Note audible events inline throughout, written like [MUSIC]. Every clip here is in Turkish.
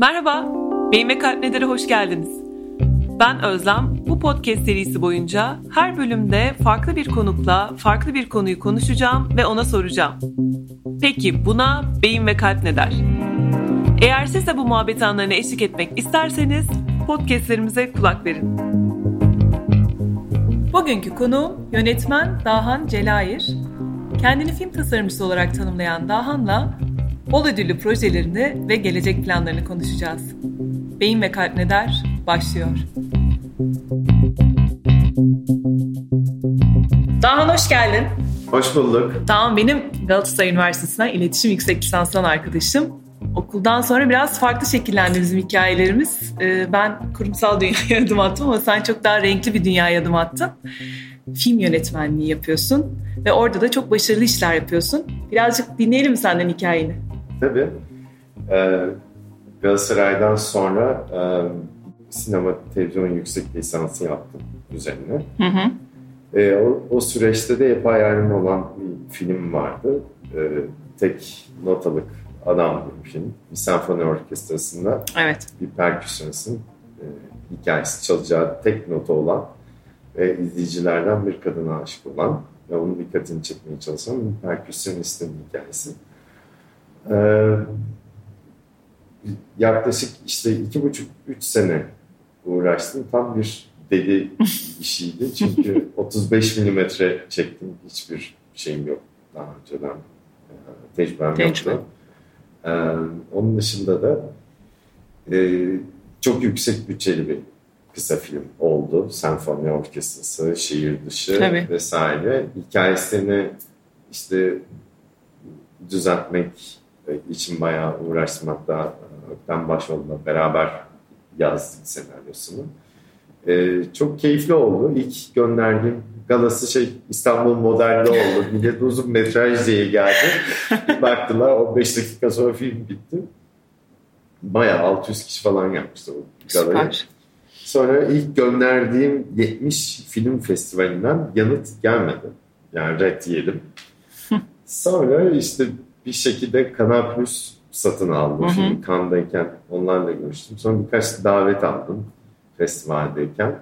Merhaba, Beyin ve Kalp Nedir'e hoş geldiniz. Ben Özlem. Bu podcast serisi boyunca her bölümde farklı bir konukla farklı bir konuyu konuşacağım ve ona soracağım. Peki buna beyin ve kalp ne der? Eğer siz de bu muhabbet anlarına eşlik etmek isterseniz podcastlerimize kulak verin. Bugünkü konuğum yönetmen Dahan Celayir. Kendini film tasarımcısı olarak tanımlayan Dahan'la Bol ödüllü projelerini ve gelecek planlarını konuşacağız. Beyin ve Kalp Ne Der başlıyor. Dahan hoş geldin. Hoş bulduk. Tamam benim Galatasaray Üniversitesi'nden iletişim yüksek lisansından arkadaşım. Okuldan sonra biraz farklı şekillendi bizim hikayelerimiz. Ee, ben kurumsal dünyaya [LAUGHS] adım attım ama sen çok daha renkli bir dünyaya adım attın. Film yönetmenliği yapıyorsun ve orada da çok başarılı işler yapıyorsun. Birazcık dinleyelim senden hikayeni? Tabii. Ee, Galatasaray'dan sonra e, sinema televizyon yüksek lisansı yaptım üzerine. Hı hı. E, o, o süreçte de hep hayalim olan bir film vardı. E, tek notalık adam bir film. Bir senfoni orkestrasında evet. bir perküsyonistin e, hikayesi çalacağı tek nota olan ve izleyicilerden bir kadına aşık olan ve onun dikkatini çekmeye çalışan bir perküsyonistin hikayesi. Ee, yaklaşık işte iki buçuk, üç sene uğraştım. Tam bir deli işiydi. [LAUGHS] Çünkü 35 milimetre çektim. Hiçbir şeyim yok daha önceden. E, tecrübem Tecrübe. yoktu. Ee, onun dışında da e, çok yüksek bütçeli bir kısa film oldu. Senfoni orkestrası, şehir dışı Tabii. vesaire. Hikayesini işte düzeltmek için bayağı uğraştım. Hatta Ökten Başoğlu'na beraber yazdık senaryosunu. Ee, çok keyifli oldu. İlk gönderdiğim galası şey İstanbul modelli oldu. [LAUGHS] Millet uzun metraj diye geldi. Baktılar 15 dakika sonra film bitti. Bayağı 600 kişi falan yapmıştı o galayı. Süper. Sonra ilk gönderdiğim 70 film festivalinden yanıt gelmedi. Yani red yedim. [LAUGHS] Sonra işte bir şekilde Kanal Plus satın aldım. Hı hı. Şimdi Cannes'dayken onlarla görüştüm. Sonra birkaç davet aldım festivaldeyken.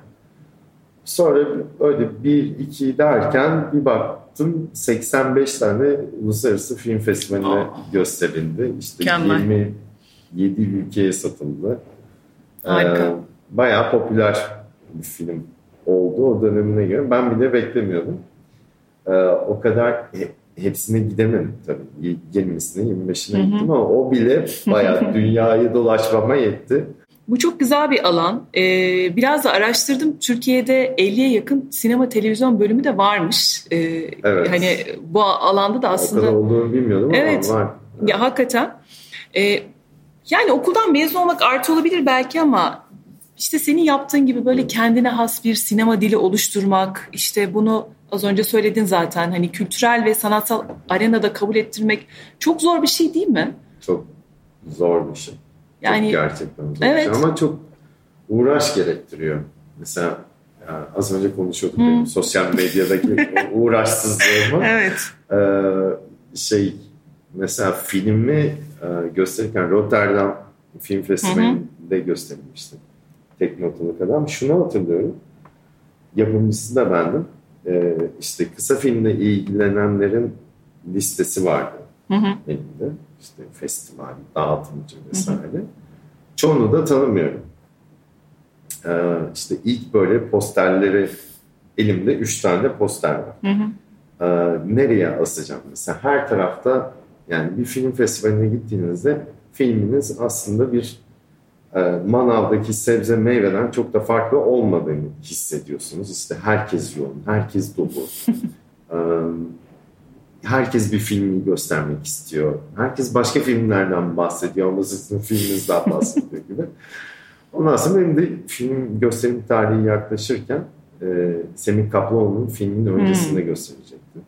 Sonra öyle bir iki derken bir baktım 85 tane uluslararası film festivaline Aa. gösterildi. İşte Mükemmel. 27 ülkeye satıldı. Harika. Ee, bayağı popüler bir film oldu o dönemine göre. Ben bile beklemiyordum. Ee, o kadar hepsine gidemedim tabii. 20'sine 25'ine gittim ama o bile bayağı [LAUGHS] dünyayı dolaşmama yetti. Bu çok güzel bir alan. Ee, biraz da araştırdım. Türkiye'de 50'ye yakın sinema televizyon bölümü de varmış. Ee, evet. Hani bu alanda da aslında... O kadar olduğunu bilmiyordum evet. ama var. Evet. Ya hakikaten. Ee, yani okuldan mezun olmak artı olabilir belki ama işte senin yaptığın gibi böyle kendine has bir sinema dili oluşturmak, işte bunu az önce söyledin zaten hani kültürel ve sanatsal arenada kabul ettirmek çok zor bir şey değil mi? Çok zor bir şey. Yani çok gerçekten zor evet. bir şey ama çok uğraş gerektiriyor. Mesela yani az önce konuşuyorduk hmm. benim sosyal medyadaki [LAUGHS] uğraşsızlığımı. Evet. Ee, şey mesela filmi e, gösterirken Rotterdam Film Festivali'nde gösterilmiştim. Teknotuluk adam. Şunu hatırlıyorum. Yapımcısı da bendim e, işte kısa filmle ilgilenenlerin listesi vardı hı hı. elimde. İşte festival, dağıtımcı vesaire. Hı hı. Çoğunu da tanımıyorum. Ee, işte ilk böyle posterleri elimde üç tane poster var. Hı hı. Ee, nereye asacağım mesela? Her tarafta yani bir film festivaline gittiğinizde filminiz aslında bir manavdaki sebze meyveden çok da farklı olmadığını hissediyorsunuz. İşte herkes yoğun, herkes dolu. [LAUGHS] e, herkes bir filmi göstermek istiyor. Herkes başka filmlerden bahsediyor ama sizin filminizden bahsediyor gibi. [LAUGHS] Ondan sonra benim de film gösterim tarihi yaklaşırken e, Semih Kaplıoğlu'nun filminin öncesinde hmm. gösterecekti.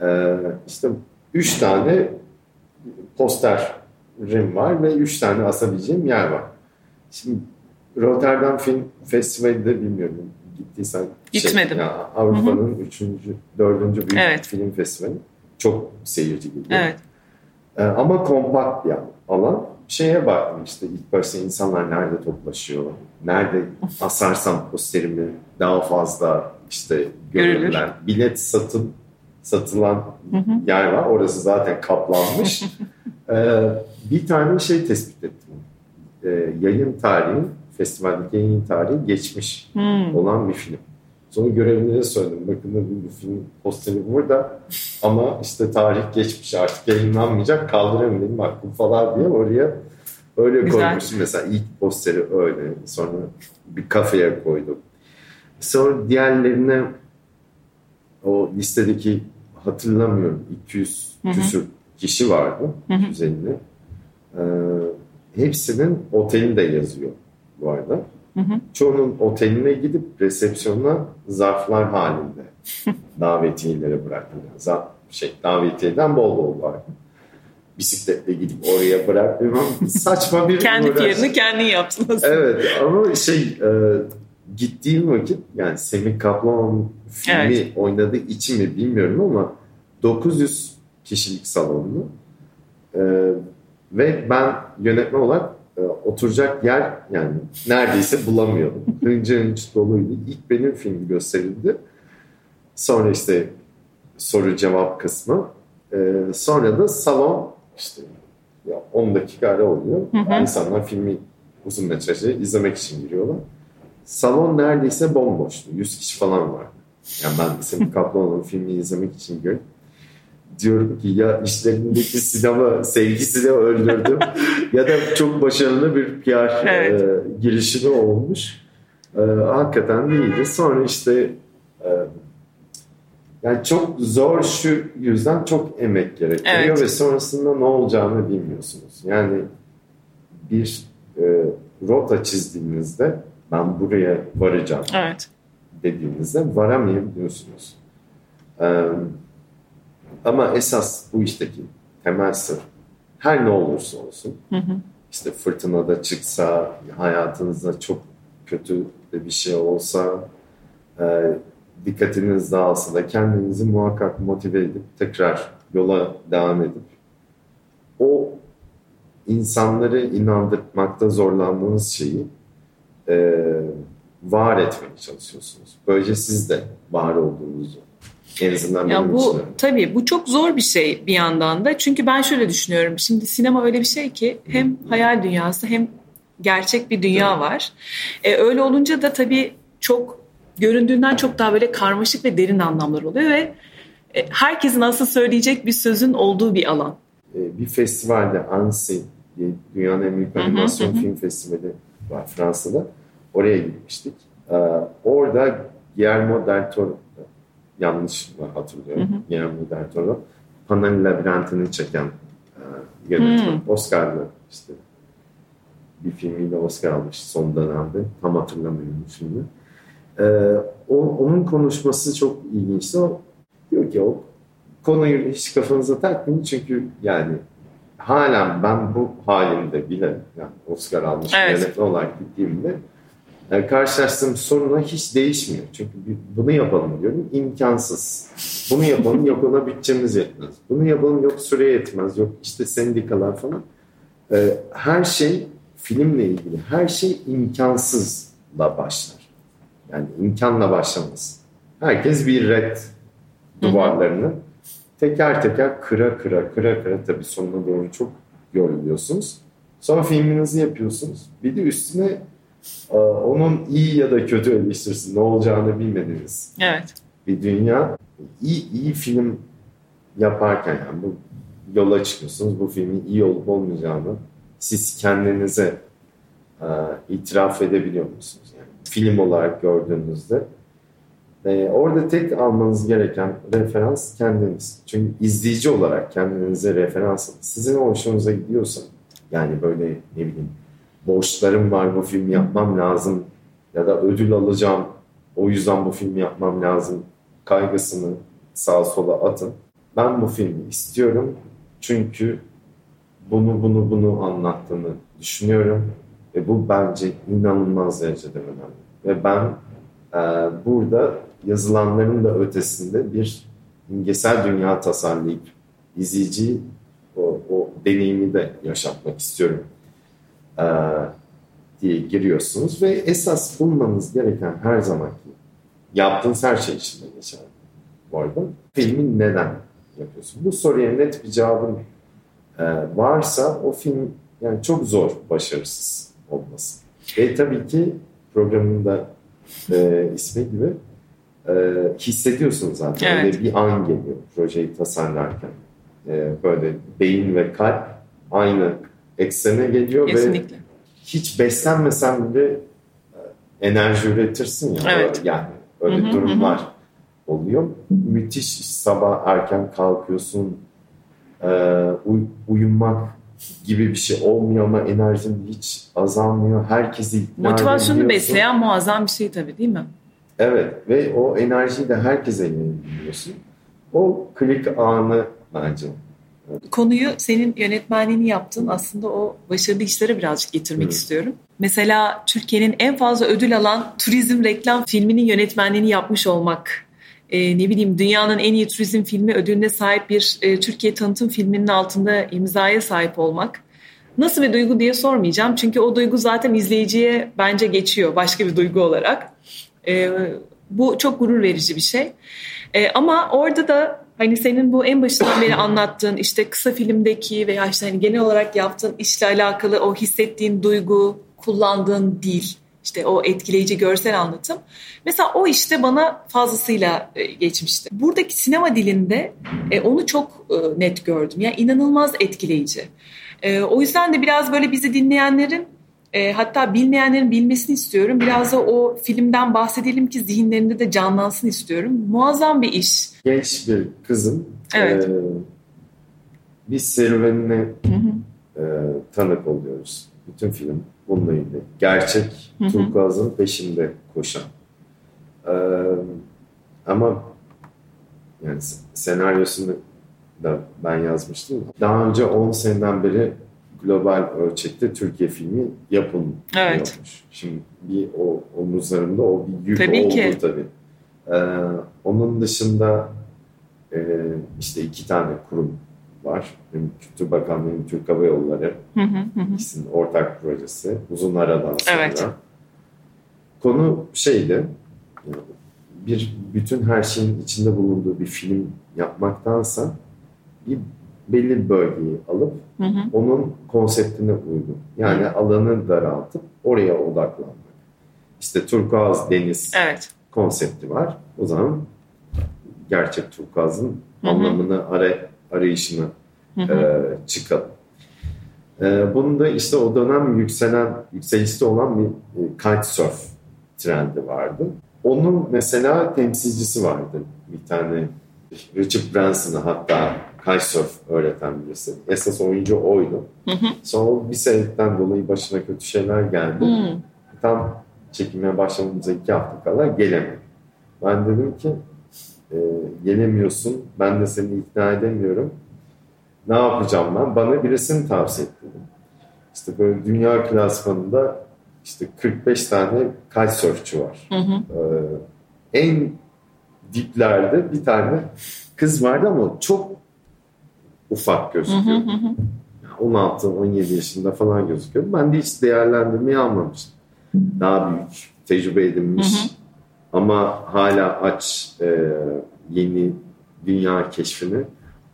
E, işte üç tane posterim var ve üç tane asabileceğim yer var. Şimdi Rotterdam Film Festivali'de bilmiyorum gittiysen. Şey, Gitmedim. Şey, Avrupa'nın üçüncü, dördüncü büyük evet. film festivali. Çok seyirci gidiyor. Evet. Ee, ama kompakt bir alan. şeye baktım işte ilk başta insanlar nerede toplaşıyor, nerede asarsam posterimi daha fazla işte görürler. Bilet satın satılan hı hı. yer var. Orası zaten kaplanmış. [LAUGHS] ee, bir tane şey tespit ettim. Ee, yayın tarihi, festivaldeki yayın tarihi geçmiş hmm. olan bir film. Sonra görevlilere söyledim. Bakın bu film posteri burada ama işte tarih geçmiş artık yayınlanmayacak kaldıramıyorum bak bu falan diye oraya öyle Güzel. koymuştum. Mesela ilk posteri öyle. Sonra bir kafeye koydum. Sonra diğerlerine o listedeki hatırlamıyorum 200 hı hı. küsur kişi vardı. Hı hı. 250. Ee, hepsinin oteli de yazıyor bu arada. Hı hı. Çoğunun oteline gidip resepsiyona zarflar halinde [LAUGHS] davetiyeleri bıraktım. Yani şey, davetiyeden bol bol var. Bisikletle gidip oraya bırakmıyorum. Saçma bir [LAUGHS] Kendi uğraş. yerini kendin yaptınız. Evet ama şey e, gittiğim vakit yani Semih Kaplan filmi evet. oynadığı için mi bilmiyorum ama 900 kişilik salonlu e, ve ben yönetmen olarak e, oturacak yer yani neredeyse bulamıyordum. Hınca hınç doluydu. İlk benim filmi gösterildi. Sonra işte soru cevap kısmı. E, sonra da salon işte ya 10 dakika ara oluyor. Hı hı. İnsanlar filmi uzun metrajı izlemek için giriyorlar. Salon neredeyse bomboştu. 100 kişi falan vardı. Yani ben Semih Kaplanoğlu'nun filmi izlemek için girdim diyorum ki ya işlerindeki sinema sevgisini öldürdüm [LAUGHS] ya da çok başarılı bir PR evet. e, girişimi olmuş. E, hakikaten değildi. Sonra işte e, yani çok zor şu yüzden çok emek gerekiyor evet. ve sonrasında ne olacağını bilmiyorsunuz. Yani bir e, rota çizdiğinizde ben buraya varacağım evet. dediğinizde varamayabiliyorsunuz. Evet ama esas bu işteki temel sır her ne olursa olsun hı hı. işte fırtınada çıksa, hayatınızda çok kötü bir şey olsa, e, dikkatiniz dağılsa da kendinizi muhakkak motive edip tekrar yola devam edip o insanları inandırmakta zorlandığınız şeyi e, var etmeye çalışıyorsunuz. Böylece siz de var olduğunuzu en azından ya bu için. tabii bu çok zor bir şey bir yandan da. Çünkü ben şöyle düşünüyorum. Şimdi sinema öyle bir şey ki hem hayal dünyası hem gerçek bir dünya var. Ee, öyle olunca da tabii çok göründüğünden çok daha böyle karmaşık ve derin anlamlar oluyor ve e, herkesin asıl söyleyecek bir sözün olduğu bir alan. Ee, bir festivalde Annecy diye dünyanın en büyük animasyon film festivali var Fransa'da. Oraya gitmiştik. Ee, orada Guillermo del Toro yanlış mı hatırlıyorum. Hı hı. Guillermo del Toro. Panel Labirentini çeken e, yönetmen. Hmm. Oscar'lı işte bir filmiyle Oscar almış son dönemde. Tam hatırlamıyorum şimdi. E, o, onun konuşması çok ilginçti. O diyor ki o konuyu hiç kafanıza takmayın çünkü yani halen ben bu halimde bile yani Oscar almış evet. yönetmen olarak gittiğimde karşılaştığım sorunla hiç değişmiyor. Çünkü bunu yapalım diyorum imkansız. Bunu yapalım yok ona bütçemiz yetmez. Bunu yapalım yok süre yetmez. Yok işte sendikalar falan. Ee, her şey filmle ilgili her şey imkansızla başlar. Yani imkanla başlamaz. Herkes bir red duvarlarını teker teker kıra kıra kıra kıra tabii sonuna doğru çok yoruluyorsunuz. Sonra filminizi yapıyorsunuz. Bir de üstüne onun iyi ya da kötü eleştirisi ne olacağını bilmediğiniz evet. bir dünya. İyi, iyi film yaparken yani bu yola çıkıyorsunuz bu filmin iyi olup olmayacağını siz kendinize e, itiraf edebiliyor musunuz? Yani film olarak gördüğünüzde e, orada tek almanız gereken referans kendiniz. Çünkü izleyici olarak kendinize referans sizin hoşunuza gidiyorsa yani böyle ne bileyim borçlarım var bu film yapmam lazım ya da ödül alacağım o yüzden bu filmi yapmam lazım kaygısını sağa sola atın. Ben bu filmi istiyorum çünkü bunu bunu bunu anlattığını düşünüyorum ve bu bence inanılmaz derecede önemli. Ve ben e, burada yazılanların da ötesinde bir imgesel dünya tasarlayıp izleyici o, o deneyimi de yaşatmak istiyorum e, diye giriyorsunuz ve esas bulmanız gereken her zamanki yaptığınız her şey içinde geçer. Bu arada filmin neden yapıyorsun? Bu soruya net bir cevabın e, varsa o film yani çok zor başarısız olması. Ve tabii ki programın da e, ismi gibi e, hissediyorsunuz zaten. Evet. Öyle bir an geliyor projeyi tasarlarken. E, böyle beyin ve kalp aynı eksene geliyor ve Kesinlikle. hiç beslenmesen bile e, enerji üretirsin ya. Evet. Yani öyle Hı hı, durumlar oluyor. Müthiş sabah erken kalkıyorsun. E, uy- uyumak gibi bir şey olmuyor ama enerjin hiç azalmıyor. Herkesi ikna Motivasyonu besleyen muazzam bir şey tabii değil mi? Evet ve o enerjiyi de herkese yayınlıyorsun. O klik anı bence. Konuyu senin yönetmenliğini yaptığın aslında o başarılı işlere birazcık getirmek Hı. istiyorum. Mesela Türkiye'nin en fazla ödül alan turizm reklam filminin yönetmenliğini yapmış olmak. Ee, ne bileyim dünyanın en iyi turizm filmi ödülüne sahip bir e, Türkiye tanıtım filminin altında imzaya sahip olmak. Nasıl bir duygu diye sormayacağım. Çünkü o duygu zaten izleyiciye bence geçiyor başka bir duygu olarak. Ee, bu çok gurur verici bir şey. Ee, ama orada da hani senin bu en başından beri anlattığın işte kısa filmdeki veya işte hani genel olarak yaptığın işle alakalı o hissettiğin duygu, kullandığın dil, işte o etkileyici görsel anlatım. Mesela o işte bana fazlasıyla e, geçmişti. Buradaki sinema dilinde e, onu çok e, net gördüm. Yani inanılmaz etkileyici. O yüzden de biraz böyle bizi dinleyenlerin e, hatta bilmeyenlerin bilmesini istiyorum. Biraz da o filmden bahsedelim ki zihinlerinde de canlansın istiyorum. Muazzam bir iş. Genç bir kızın Evet. e, bir serüvenine Hı hı. e, tanık oluyoruz. Bütün film bununla ilgili. Gerçek Hı hı. turkuazın peşinde koşan. E, ama yani senaryosunu da ben yazmıştım. Daha önce 10 seneden beri global ölçekte Türkiye filmi yapılmıyormuş. Evet. Şimdi bir o omuzlarında o bir yük Tabii oldu ki. tabii. Ee, onun dışında e, işte iki tane kurum var. Hem Kültür Bakanlığı hem Türk Hava Yolları. Hı hı hı hı. İkisinin ortak projesi. Uzun aradan sonra. Evet. Konu şeydi. Bir bütün her şeyin içinde bulunduğu bir film yapmaktansa bir belli bir bölgeyi alıp Hı hı. onun konseptine uygun. Yani alanı daraltıp oraya odaklanmak. İşte turkuaz deniz Evet. konsepti var. O zaman gerçek turkuazın Hı hı. anlamını ara, arayışına Hı hı. e, çıkalım. E, bunun da işte o dönem yükselen, yükselişte olan bir e, kitesurf trendi vardı. Onun mesela temsilcisi vardı. Bir tane Richard Branson'a hatta kitesurf öğreten birisi. Esas oyuncu oydu. Hı hı. Sonra bir sebepten dolayı başına kötü şeyler geldi. Hı. Tam çekimine başlamamıza iki hafta kala gelemedi. Ben dedim ki e, gelemiyorsun. Ben de seni ikna edemiyorum. Ne yapacağım ben? Bana birisini tavsiye et dedim. İşte böyle dünya klasmanında işte 45 tane kitesurfçu var. Hı hı. Ee, en diplerde bir tane kız vardı ama çok ufak gözüküyor. hı. 16-17 yaşında falan gözüküyor. Ben de hiç değerlendirmeyi almamıştım. Daha büyük, tecrübe edinmiş ama hala aç e, yeni dünya keşfini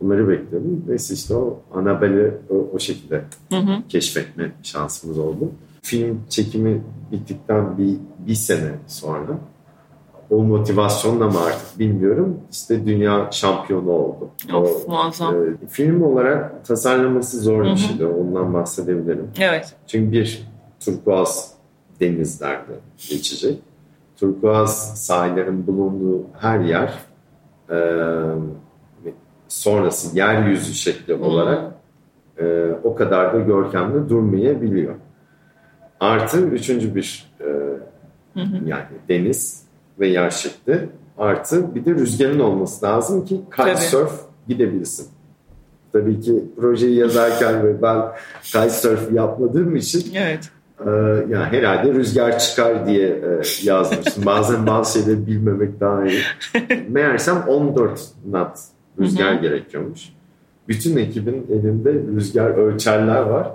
onları bekliyordum. Neyse işte o Annabelle'i o, o şekilde keşfetme şansımız oldu. Film çekimi bittikten bir, bir sene sonra o motivasyonla mı artık bilmiyorum işte dünya şampiyonu oldu. Of O, muazzam. e, film olarak tasarlaması zor bir şeydi. Ondan bahsedebilirim. Evet. Çünkü bir turkuaz denizlerde geçecek. Turkuaz sahillerin bulunduğu her yer e, sonrası yeryüzü şekli Hı. olarak e, o kadar da görkemli durmayabiliyor. Artı üçüncü bir e, Hı hı. yani deniz ve yer şekli artı bir de rüzgarın olması lazım ki kitesurf gidebilsin. Tabii ki projeyi yazarken ve ben kitesurf yapmadığım için Evet. e, yani herhalde rüzgar çıkar diye e, yazmıştım. Bazen bazı şeyleri bilmemek daha iyi. [LAUGHS] Meğersem 14 knot rüzgar gerekiyormuş. Bütün ekibin elinde rüzgar ölçerler var.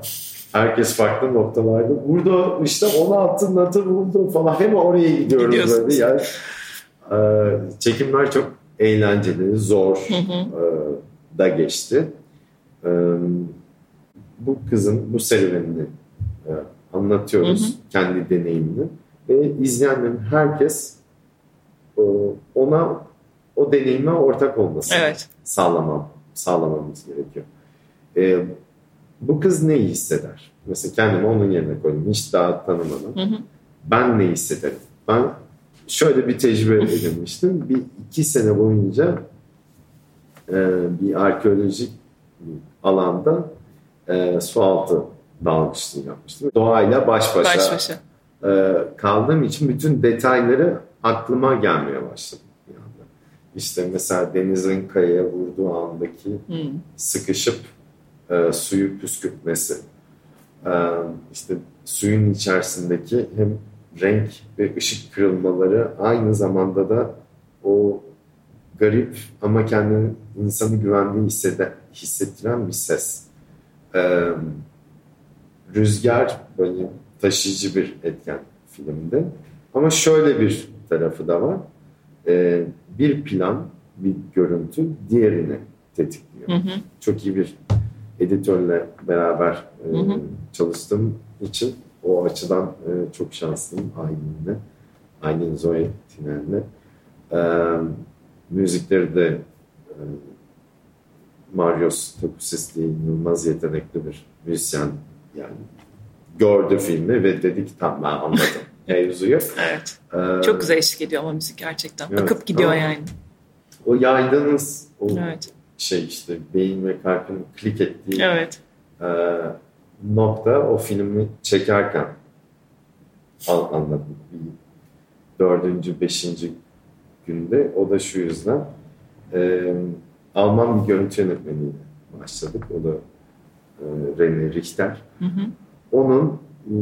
Herkes farklı noktalarda. Burada işte 16 natı buldu falan. Hem oraya gidiyoruz Gidiyorsunuz. böyle. Yani, e, çekimler çok eğlenceli, zor e, da geçti. E, bu kızın bu serüvenini e, anlatıyoruz. Kendi deneyimini. Ve izleyenlerin herkes e, ona o deneyime ortak olması Evet. sağlamam, sağlamamız gerekiyor. Ee, bu kız ne hisseder? Mesela kendimi onun yerine koydum. Hiç daha. Hı hı. Ben ne hissederim? Ben şöyle bir tecrübe edinmiştim. Bir iki sene boyunca e, bir arkeolojik alanda e, sualtı dalgıçlığı yapmıştım. Doğayla baş başa, Baş başa. e, kaldığım için bütün detayları aklıma gelmeye başladı. anda. İşte mesela denizin kayaya vurduğu andaki Hı. sıkışıp e, suyu püskürtmesi. E, işte suyun içerisindeki hem renk ve ışık kırılmaları aynı zamanda da o garip ama kendini insanı güvendiği hissede, hissettiren bir ses. E, rüzgar böyle taşıyıcı bir etken filmde. Ama şöyle bir tarafı da var. E, bir plan, bir görüntü diğerini tetikliyor. Hı hı. Çok iyi bir editörle beraber e, Hı hı. çalıştığım için o açıdan e, çok şanslıyım Aylin'le. Aylin Zoe Tiner'le. E, müzikleri de e, Marios Takusis diye inanılmaz yetenekli bir müzisyen yani gördü filmi ve dedi ki tamam ben anladım [LAUGHS] mevzuyu. Evet. E, Çok güzel eşlik ediyor ama müzik gerçekten. Evet, Akıp gidiyor ama- yani. O yaydığınız o Evet. Şey işte beyin ve kalbin klik ettiği Evet. e, nokta o filmi çekerken an- anladım. Bir dördüncü, beşinci günde o da şu yüzden e, Alman bir görüntü yönetmeniyle başladık. O da e, René Richter. Hı hı. Onun e,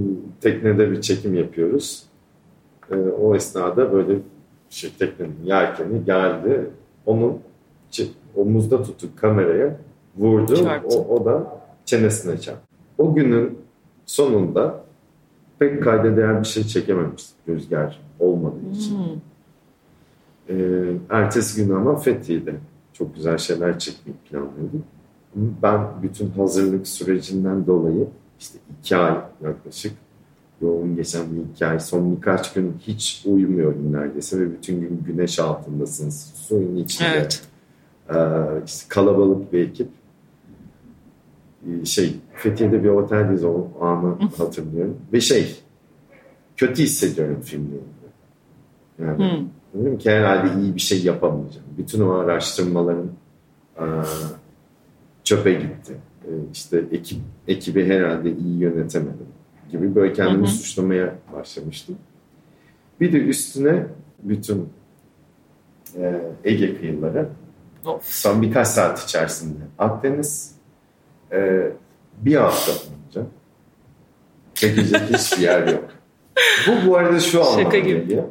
teknede bir çekim yapıyoruz. E, o esnada böyle şey, teknenin yelkeni geldi. Onun omuzda tutup kameraya vurdu. Çarptı. O, o da çenesine çarptı. O günün sonunda pek kayda değer bir şey çekememiştik rüzgar olmadığı için. Hmm. Ee, ertesi gün ama Fethiye'de çok güzel şeyler çekmeyi planlıyorduk. Ben bütün hazırlık sürecinden dolayı işte iki ay yaklaşık yoğun geçen bir iki ay son birkaç gün hiç uyumuyorum neredeyse ve bütün gün güneş altındasınız. Suyun içinde. Evet. Ee, işte kalabalık bir ekip. Ee, Şey Fethiye'de bir oteldeyiz o anı hatırlıyorum. Ve şey kötü hissediyorum ilgili. Yani Hmm. Dedim ki herhalde iyi bir şey yapamayacağım. Bütün o araştırmalarım eee, çöpe gitti. Eee, işte ekip, ekibi herhalde iyi yönetemedim gibi böyle kendimi Hı hı. suçlamaya başlamıştım. Bir de üstüne bütün eee, Ege kıyıları Of. son birkaç saat içerisinde Akdeniz eee, bir hafta boyunca çekecek [LAUGHS] hiçbir yer yok. Bu bu arada şu anlama Şaka gibi. geliyor.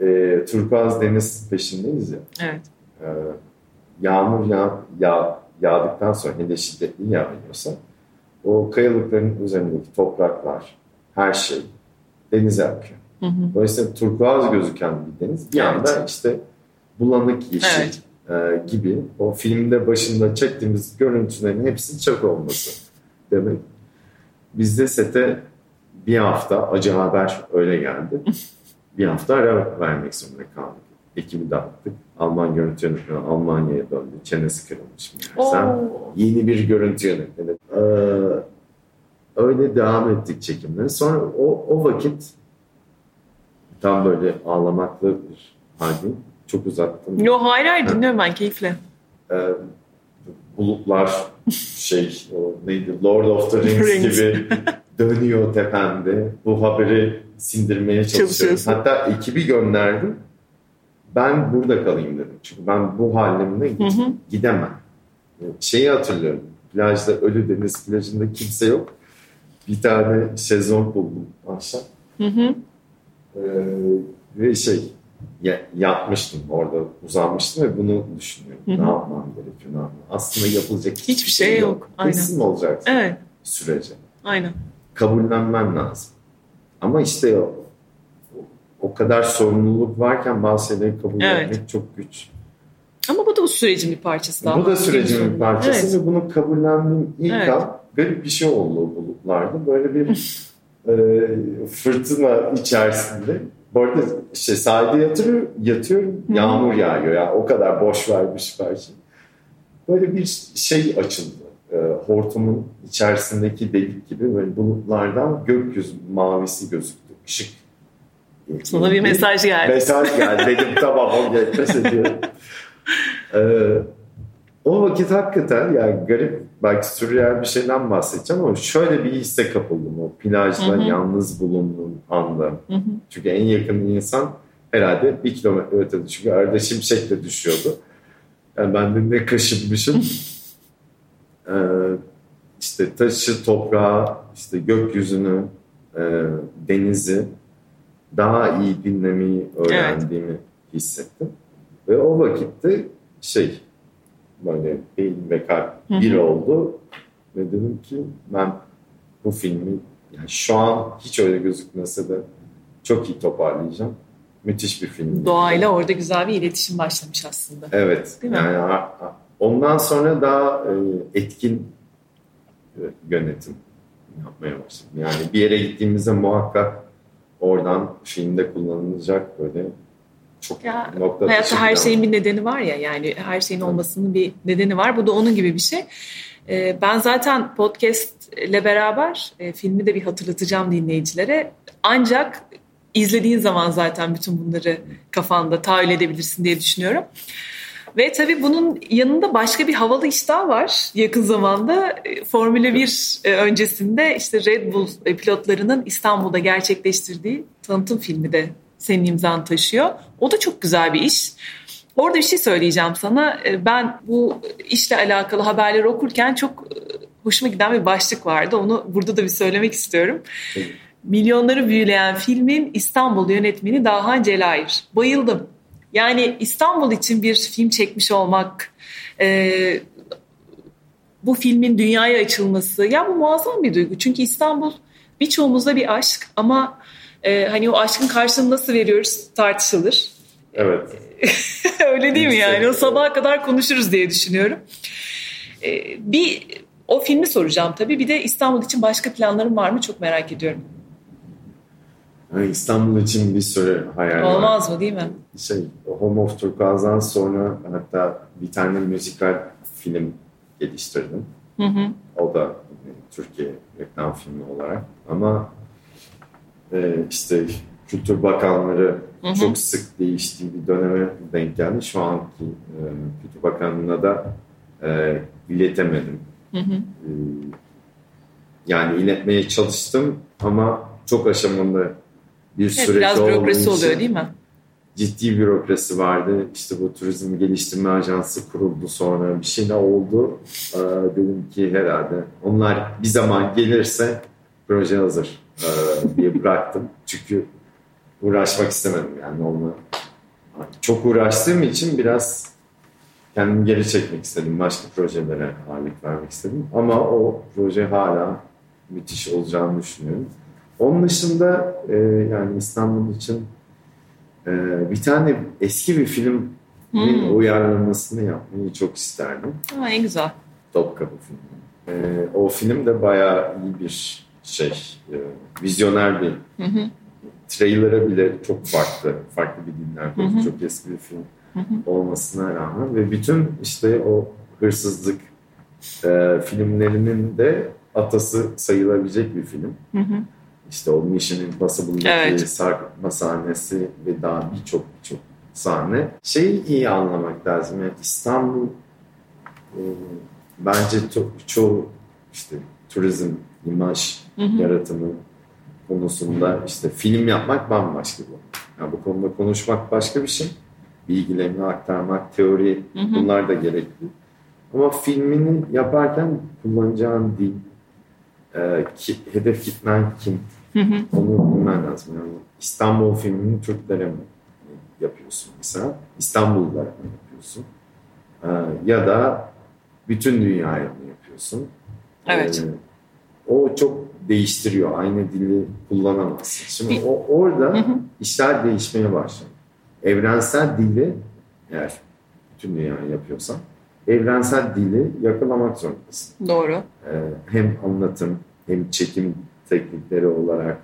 Eee turkuaz deniz peşindeyiz ya. Evet. Eee, yağmur yağ, yağ, yağdıktan sonra hele şiddetli yağıyorsa o kayalıkların üzerindeki topraklar her şey denize akıyor. Hı hı. Dolayısıyla turkuaz gözüken bir deniz bir Evet. anda işte bulanık yeşil Evet. E, gibi o filmde başında çektiğimiz görüntülerin hepsi çöp olması demek. Bizde sete bir hafta acı haber öyle geldi. bir hafta ara vermek zorunda kaldık. Ekibi dağıttık. Alman görüntü yönetmeni Almanya'ya döndü. Çenesi kırılmış meğersem. Yeni bir görüntü yönetmeni. Ee, öyle devam ettik çekimlere. Sonra o, o vakit tam böyle ağlamaklı bir haldeyim. Çok uzattım. Yo hayır hayır dinliyorum ben keyifle. Ee, bulutlar şey o neydi Lord of the Rings, Rings. gibi dönüyor tepemde. Bu haberi sindirmeye çalışıyorum. Hatta ekibi gönderdim. Ben burada kalayım dedim. Çünkü ben bu halimle Hı hı. gidemem. Şeyi hatırlıyorum. Plajda Ölü Deniz plajında kimse yok. Bir tane şezlong buldum akşam. Hı hı. Ee, ve şey ya, yatmıştım orada uzanmıştım ve bunu düşünüyorum. Hı hı. Ne yapmam gerekiyor? Ne yapmam? Aslında yapılacak Hiçbir şey yok. Aynen. Teslim olacaksın Evet. sürece. Aynen. Kabullenmen lazım. Ama işte o, o kadar sorumluluk varken bazı şeyleri kabul Evet. etmek çok güç. Ama bu da bu sürecin bir parçası. daha. Bu da sürecin bir parçası Evet. ve bunu kabullendiğim ilk Evet. an garip bir şey oldu o bulutlarda. Böyle bir [LAUGHS] e, fırtına içerisinde. Bu arada işte sahilde yatırıyor, yatıyorum, yağmur yağıyor. Yani o kadar boş vermiş belki. Böyle bir şey açıldı. E, hortumun içerisindeki delik gibi böyle bulutlardan gökyüzü mavisi gözüktü. Işık. Sana bir mesaj geldi. Mesaj geldi. [LAUGHS] Dedim tamam o pes ediyorum. Ee, o vakit hakikaten yani garip belki sürreal bir şeyden bahsedeceğim ama şöyle bir hisse kapıldım o plajda Hı hı. yalnız bulunduğum anda. Hı hı. Çünkü en yakın insan herhalde bir kilometre ötede çünkü arada şimşek de düşüyordu. Yani ben de ne kaşınmışım. [LAUGHS] Ee, işte taşı, toprağı, işte gökyüzünü, e, denizi daha iyi dinlemeyi öğrendiğimi hissettim. Ve o vakitte şey böyle beyin ve kalp bir oldu ve dedim ki ben bu filmi yani şu an hiç öyle gözükmese de çok iyi toparlayacağım. Müthiş bir film. Doğayla orada güzel bir iletişim başlamış aslında. Evet. Değil mi? Yani ondan sonra daha e, etkin e, yönetim yapmaya başladım. Yani bir yere gittiğimizde muhakkak oradan filmde kullanılacak böyle Ya, nokta Hayatta her şeyin bir nedeni var ya yani her şeyin olmasının bir nedeni var. Bu da onun gibi bir şey. Ee, ben zaten podcast ile beraber e, filmi de bir hatırlatacağım dinleyicilere. Ancak izlediğin zaman zaten bütün bunları kafanda tahayyül edebilirsin diye düşünüyorum. Ve tabii bunun yanında başka bir havalı iş daha var. Yakın zamanda e, Formula 1 e, öncesinde işte Red Bull pilotlarının İstanbul'da gerçekleştirdiği tanıtım filmi de senin imzan taşıyor. O da çok güzel bir iş. Orada bir şey söyleyeceğim sana. E, Ben bu işle alakalı haberleri okurken çok e, hoşuma giden bir başlık vardı. Onu burada da bir söylemek istiyorum. Milyonları büyüleyen filmin İstanbul yönetmeni Dahan Celayir. Bayıldım. Yani İstanbul için bir film çekmiş olmak, e, bu filmin dünyaya açılması, ya bu muazzam bir duygu. Çünkü İstanbul birçoğumuzda bir aşk ama e, hani o aşkın karşılığını nasıl veriyoruz tartışılır. Evet. [LAUGHS] Öyle değil mi yani? O sabaha kadar konuşuruz diye düşünüyorum. E, bir o filmi soracağım tabii. Bir de İstanbul için başka planların var mı? Çok merak ediyorum. Yani İstanbul için bir sürü hayal var. Olmaz mı değil mi? Şey, Home of Turkuaz'dan sonra hatta bir tane müzikal film geliştirdim. Hı hı. O da e, Türkiye reklam filmi olarak. Ama e, işte Kültür Bakanları Hı hı. çok sık değiştiği bir döneme denk geldi. Şu anki e, Kültür Bakanlığı'na da e, iletemedim. Hı hı. E, yani iletmeye çalıştım ama çok aşamalı bir Evet, süreç biraz olduğu bürokrasi oluyor değil mi? ciddi bürokrasi vardı. İşte bu turizm geliştirme ajansı kuruldu sonra bir şeyler oldu. Ee, dedim ki herhalde onlar bir zaman gelirse proje hazır ee, diye bıraktım. Çünkü uğraşmak istemedim yani onunla. Çok uğraştığım için biraz kendimi geri çekmek istedim. Başka projelere ağırlık vermek istedim. Ama o proje hala müthiş olacağını düşünüyorum. Onun dışında e, yani İstanbul için ee, bir tane eski bir filmin Hmm. uyarlamasını yapmayı çok isterdim. Ha, en güzel. Topkapı filmi. Ee, o film de bayağı iyi bir şey, e, vizyoner bir Hı hı. trailer'a bile çok farklı, farklı bir dinler konusu. Hı hı. Çok eski bir film Hı hı. olmasına rağmen ve bütün işte o hırsızlık e, filmlerinin de atası sayılabilecek bir film. Hı hı. İşte o Mission Impossible'daki Evet. sarkma sahnesi ve daha birçok birçok sahne. Şeyi iyi anlamak lazım. Yani İstanbul e, bence to- çoğu işte turizm, imaj Hı hı. yaratımı konusunda işte film yapmak bambaşka bu. Yani bu konuda konuşmak başka bir şey. Bilgilerini aktarmak, teori Hı hı. bunlar da gerekli. Ama filmini yaparken kullanacağın dil, e, ki, hedef kitlen kim, Hı hı. onu bilmen lazım. Yani İstanbul filmini Türklere mi yapıyorsun mesela? İstanbullulara mı yapıyorsun? Ee, ya da bütün dünyaya mı yapıyorsun? Evet. Ee, o çok değiştiriyor. Aynı dili kullanamazsın. Şimdi o, orada işler değişmeye başlıyor. Evrensel dili eğer bütün dünyayı yapıyorsan evrensel dili yakalamak zorundasın. Doğru. Ee, hem anlatım hem çekim teknikleri olarak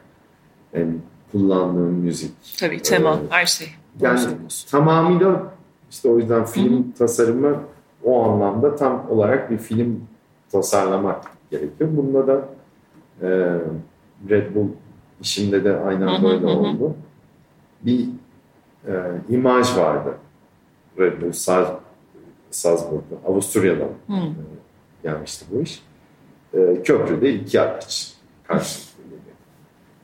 hem kullandığım müzik. Tabii tema, ee, her şey. Yani tamamıyla işte o yüzden film Hı-hı. tasarımı o anlamda tam olarak bir film tasarlamak gerekiyor. Bunda da e, Red Bull işinde de aynen böyle oldu. Bir e, imaj vardı. Red Bull Saz, Salzburg'da, Avusturya'dan e, gelmişti bu iş. E, köprüde iki araç karşılıklı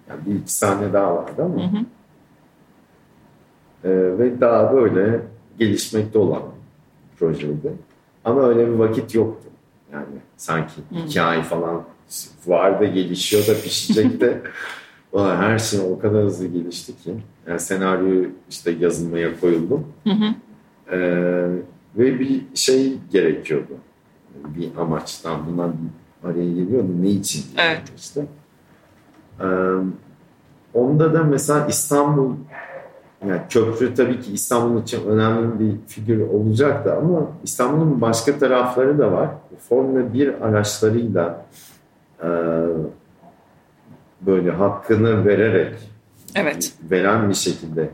Yani bir iki saniye daha vardı ama hı hı. E, ve daha böyle gelişmekte olan projeydi. Ama öyle bir vakit yoktu. Yani sanki iki ay falan var da gelişiyor da pişecek de [LAUGHS] her şey o kadar hızlı gelişti ki. Yani senaryo işte yazılmaya koyuldum. Hı hı. Ee, ve bir şey gerekiyordu. Bir amaçtan bundan araya geliyordu. Ne için? Evet. işte. Ee, onda da mesela İstanbul yani köprü tabii ki İstanbul için önemli bir figür olacaktı ama İstanbul'un başka tarafları da var. Formula 1 araçlarıyla e, böyle hakkını vererek evet. veren bir şekilde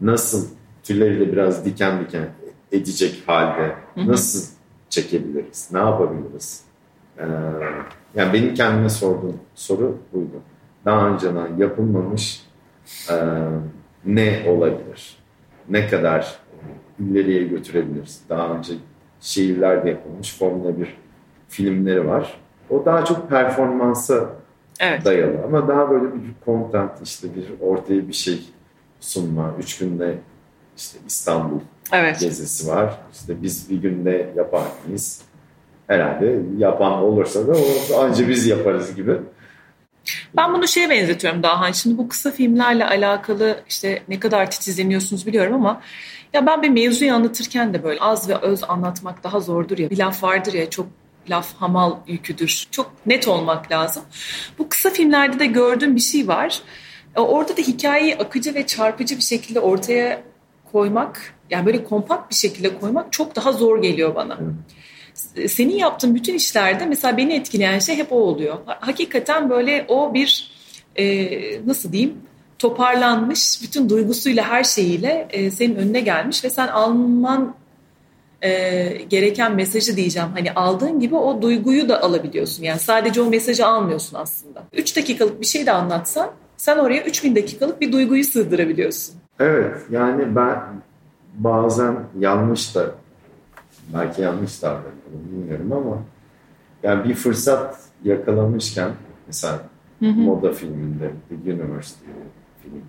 nasıl tüyleriyle biraz diken diken edecek halde nasıl çekebiliriz? Ne yapabiliriz? Ee, yani benim kendime sorduğum soru buydu. Daha önceden yapılmamış e, ne olabilir? Ne kadar ileriye götürebiliriz? Daha önce şehirlerde yapılmış Formula 1 filmleri var. O daha çok performansa evet. dayalı ama daha böyle bir content işte bir ortaya bir şey sunma. Üç günde işte İstanbul evet. gezisi var. İşte biz bir günde yapar mıyız? Herhalde yapan olursa da o anca biz yaparız gibi. Ben bunu şeye benzetiyorum daha. Hani şimdi bu kısa filmlerle alakalı işte ne kadar titizleniyorsunuz biliyorum ama ya ben bir mevzuyu anlatırken de böyle az ve öz anlatmak daha zordur ya. Bir laf vardır ya çok laf hamal yüküdür. Çok net olmak lazım. Bu kısa filmlerde de gördüğüm bir şey var. E, orada da hikayeyi akıcı ve çarpıcı bir şekilde ortaya koymak, yani böyle kompakt bir şekilde koymak çok daha zor geliyor bana. Senin yaptığın bütün işlerde mesela beni etkileyen şey hep o oluyor. Hakikaten böyle o bir e, nasıl diyeyim toparlanmış, bütün duygusuyla her şeyiyle e, senin önüne gelmiş ve sen alman e, gereken mesajı diyeceğim. Hani aldığın gibi o duyguyu da alabiliyorsun. Yani sadece o mesajı almıyorsun aslında. 3 dakikalık bir şey de anlatsan sen oraya 3000 dakikalık bir duyguyu sığdırabiliyorsun. Evet yani ben bazen yanlış da belki yanlış davranıyorum bilmiyorum ama yani bir fırsat yakalamışken mesela hı hı. moda filminde The University film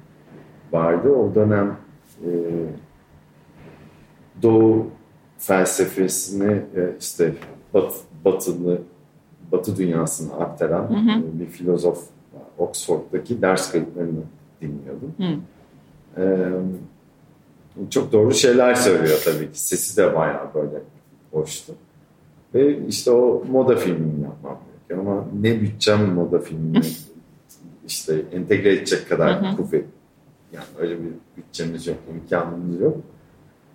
vardı. O dönem e, Doğu felsefesini e, işte bat, batılı batı dünyasına aktaran hı hı. E, bir filozof Oxford'daki ders kayıtlarını dinliyordum. Hı. Ee, çok doğru şeyler söylüyor tabii ki. Sesi de bayağı böyle hoştu. Ve işte o moda filmini yapmam gerekiyor ama ne bütçem moda filmini [LAUGHS] işte entegre edecek kadar kuvvet. Yani öyle bir bütçemiz yok, imkanımız yok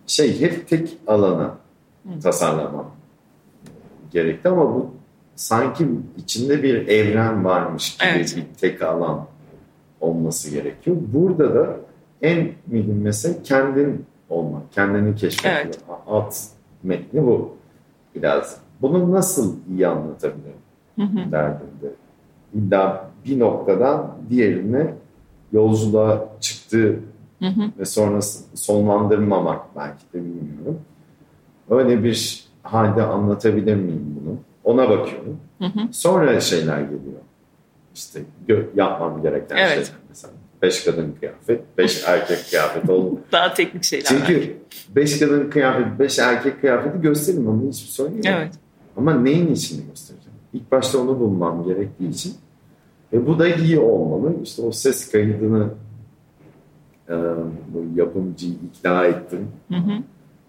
şey hep tek alana tasarlamam gerekti ama bu sanki içinde bir evren varmış gibi evet. bir tek alan olması gerekiyor. Burada da en mühim mesele kendin olmak, kendini keşfetmek. Evet. Alt metni bu biraz. Bunu nasıl iyi anlatabilirim hı hı. derdimde. İlla bir noktadan diğerine yolculuğa Hı hı. Ve sonrası sonlandırmamak belki de bilmiyorum. Öyle bir halde anlatabilir miyim bunu? Ona bakıyorum. Hı hı. Sonra şeyler geliyor. İşte yapmam gereken evet. şeyler mesela. Beş kadın kıyafet, beş [LAUGHS] erkek kıyafet olur. Daha teknik şeyler. Çünkü belki. beş kadın kıyafet, beş erkek kıyafeti gösteririm ama hiçbir sorun yok. Evet. Ama neyin içinde göstereceğim? İlk başta onu bulmam gerektiği için. Ve bu da iyi olmalı. İşte o ses kaydını ee, bu yapımcıyı ikna ettim. Hı hı.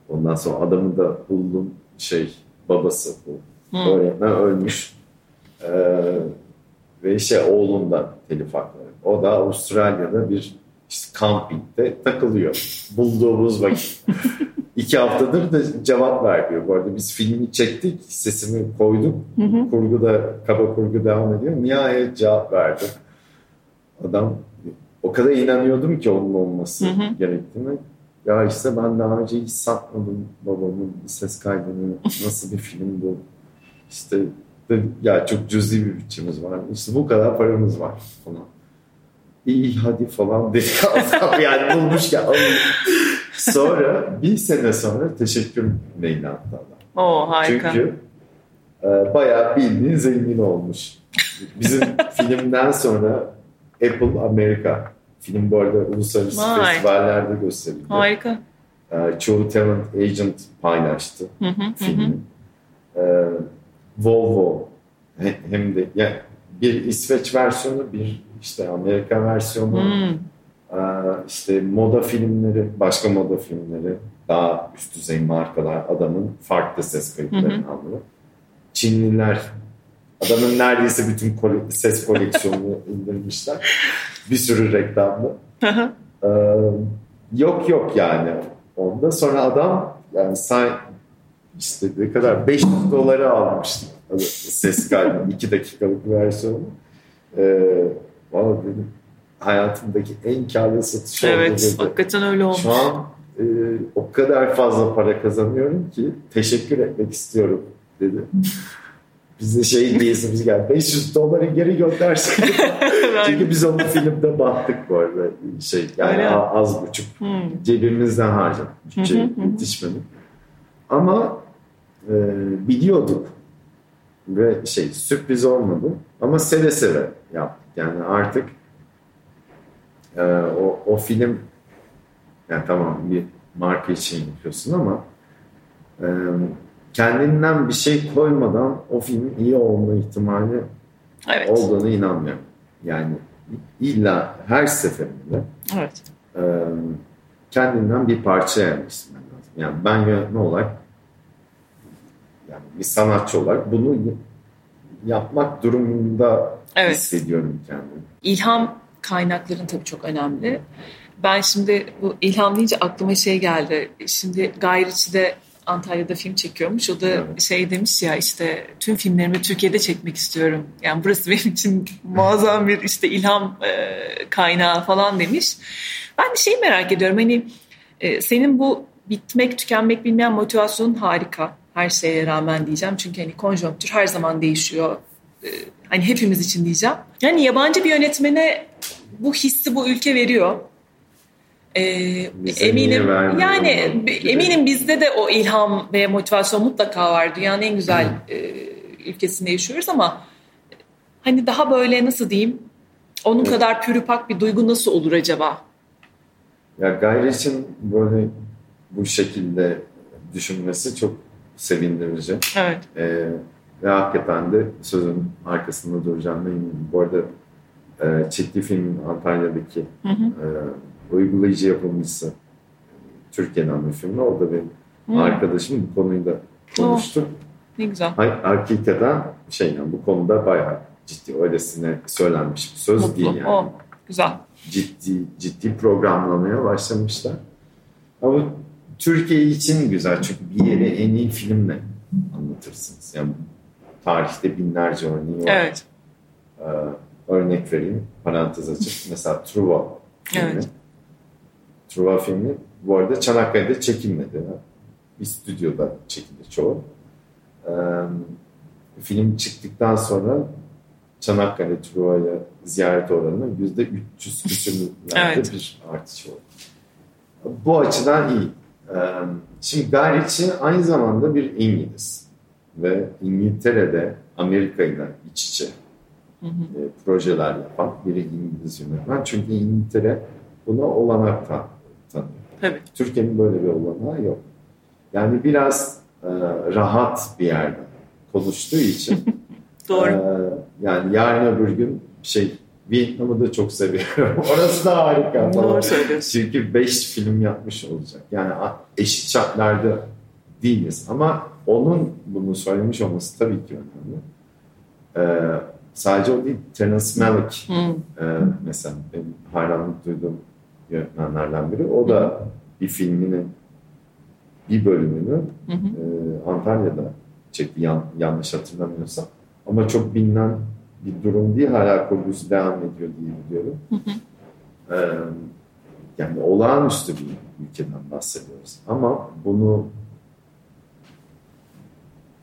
Ondan sonra adamı da buldum. Şey babası bu. Hı. Öğretmen ölmüş. Ee, Ve işte oğlundan telif hakları. O da Avustralya'da bir işte kampingde takılıyor. Bulduğumuz vakit. [LAUGHS] İki haftadır da cevap vermiyor. Bu arada biz filmi çektik, sesimi koyduk. Hı hı. Kurgu da, kaba kurgu devam ediyor. Nihayet cevap verdi. Adam o kadar inanıyordum ki onun olması hı hı. gerektiğine. Ya işte ben daha önce hiç satmadım babamın ses kaydını. Nasıl bir film bu? İşte ya çok cüzi bir bütçemiz var. İşte bu kadar paramız var falan. İyi hadi falan dedi. [LAUGHS] yani bulmuş ya. sonra bir sene sonra teşekkür maili attı adam. Oo harika. Çünkü e, bayağı bildiğin zengin olmuş. Bizim [LAUGHS] filmden sonra Apple Amerika film bu arada uluslararası Vay. festivallerde gösterildi. Harika. E, çoğu talent agent paylaştı hı hı, filmi. Hı. E, Volvo hem de yani bir İsveç versiyonu bir işte Amerika versiyonu hmm. işte moda filmleri başka moda filmleri daha üst düzey markalar adamın farklı ses kayıtlarını hmm. alıyor. Çinliler adamın neredeyse bütün ses koleksiyonunu [LAUGHS] indirmişler. Bir sürü reklamda. ee, yok yok yani onda sonra adam yani işte ne kadar 500 doları almıştı ses kaydı. iki dakikalık versiyonu. Ee, Valla dedim hayatımdaki en karlı satış evet, oldu. Evet hakikaten öyle olmuş. Şu an e, o kadar fazla para kazanıyorum ki teşekkür etmek istiyorum dedi. [LAUGHS] Biz de şey diyesimiz geldi. 500 doları geri göndersin. [LAUGHS] Çünkü biz onu filmde battık bu arada. Şey, yani Öyle. az buçuk. Hmm. Cebimizden harcadık. Bütçe yetişmedi. Ama e, biliyorduk ve şey sürpriz olmadı ama seve seve yaptık. Yani artık e, o, o film yani tamam bir marka için yapıyorsun ama e, kendinden bir şey koymadan o filmin iyi olma ihtimali evet. olduğunu inanmıyorum. Yani illa her seferinde evet. e, kendinden bir parça yerleştirmen lazım. Yani ben yönetmen olarak yani bir sanatçı olarak bunu yapmak durumunda evet. hissediyorum kendimi. İlham kaynakların tabii çok önemli. Ben şimdi bu ilham deyince aklıma şey geldi. Şimdi Guy Ritchie Antalya'da film çekiyormuş. O da evet. şey demiş ya işte tüm filmlerimi Türkiye'de çekmek istiyorum. Yani burası benim için muazzam bir işte ilham e, kaynağı falan demiş. Ben de şeyi merak ediyorum. Hani e, senin bu bitmek, tükenmek bilmeyen motivasyonun harika her şeye rağmen diyeceğim. Çünkü hani konjonktür her zaman değişiyor. Ee, hani hepimiz için diyeceğim. Yani yabancı bir yönetmene bu hissi bu ülke veriyor. Ee, eminim yani eminim bizde de o ilham ve motivasyon mutlaka var. Dünyanın en güzel e, ülkesinde yaşıyoruz ama hani daha böyle nasıl diyeyim onun evet. kadar pürüpak bir duygu nasıl olur acaba? Ya Gayri için böyle bu şekilde düşünmesi çok sevindirici. Evet. Ee, ve hakikaten de sözün arkasında duracağım eminim. Bu arada e, çektiği film Antalya'daki hı hı. E, uygulayıcı yapımcısı Türkiye'den bir film. Orada benim hı. arkadaşım bu konuyu da konuştu. Oh, ne güzel. Hakikaten şey yani bu konuda bayağı ciddi öylesine söylenmiş bir söz Mutlu. değil yani. Oh, güzel. Ciddi ciddi programlamaya başlamışlar. Ama Türkiye için güzel çünkü bir yere en iyi filmle anlatırsınız. Yani tarihte binlerce örneği var. Evet. Ee, örnek vereyim, parantez açıp. Mesela Truva filmi. Evet. Truva filmi bu arada Çanakkale'de çekilmedi. Bir stüdyoda çekildi çoğu. Ee, film çıktıktan sonra Çanakkale Truva'ya ziyaret oranı yüzde 300 küsürlerde evet. bir artış oldu. Bu açıdan iyi. Şimdi Gayriçi aynı zamanda bir İngiliz ve İngiltere'de Amerika ile iç içe hı hı. E, projeler yapan biri İngiliz yönetmen. Çünkü İngiltere buna olanak tanıyor. Evet. Türkiye'nin böyle bir olanağı yok. Yani biraz e, rahat bir yerde konuştuğu için [LAUGHS] Doğru. E, yani yarın öbür gün şey Vietnam'ı da çok seviyorum. [LAUGHS] Orası da harika. Doğru söylüyorsun. Çünkü beş film yapmış olacak. Yani eşit şartlarda değiliz. Ama onun bunu söylemiş olması tabii ki önemli. Ee, sadece o değil. Terence Malick hmm. e, mesela benim hayranlık duyduğum yönetmenlerden biri. O da bir filminin bir bölümünü hı E, Antalya'da çekti yan, yanlış hatırlamıyorsam. Ama çok bilinen bir durum değil. Hala kurgusu devam ediyor diye biliyorum. Hı hı. Ee, yani olağanüstü bir ülkeden bahsediyoruz. Ama bunu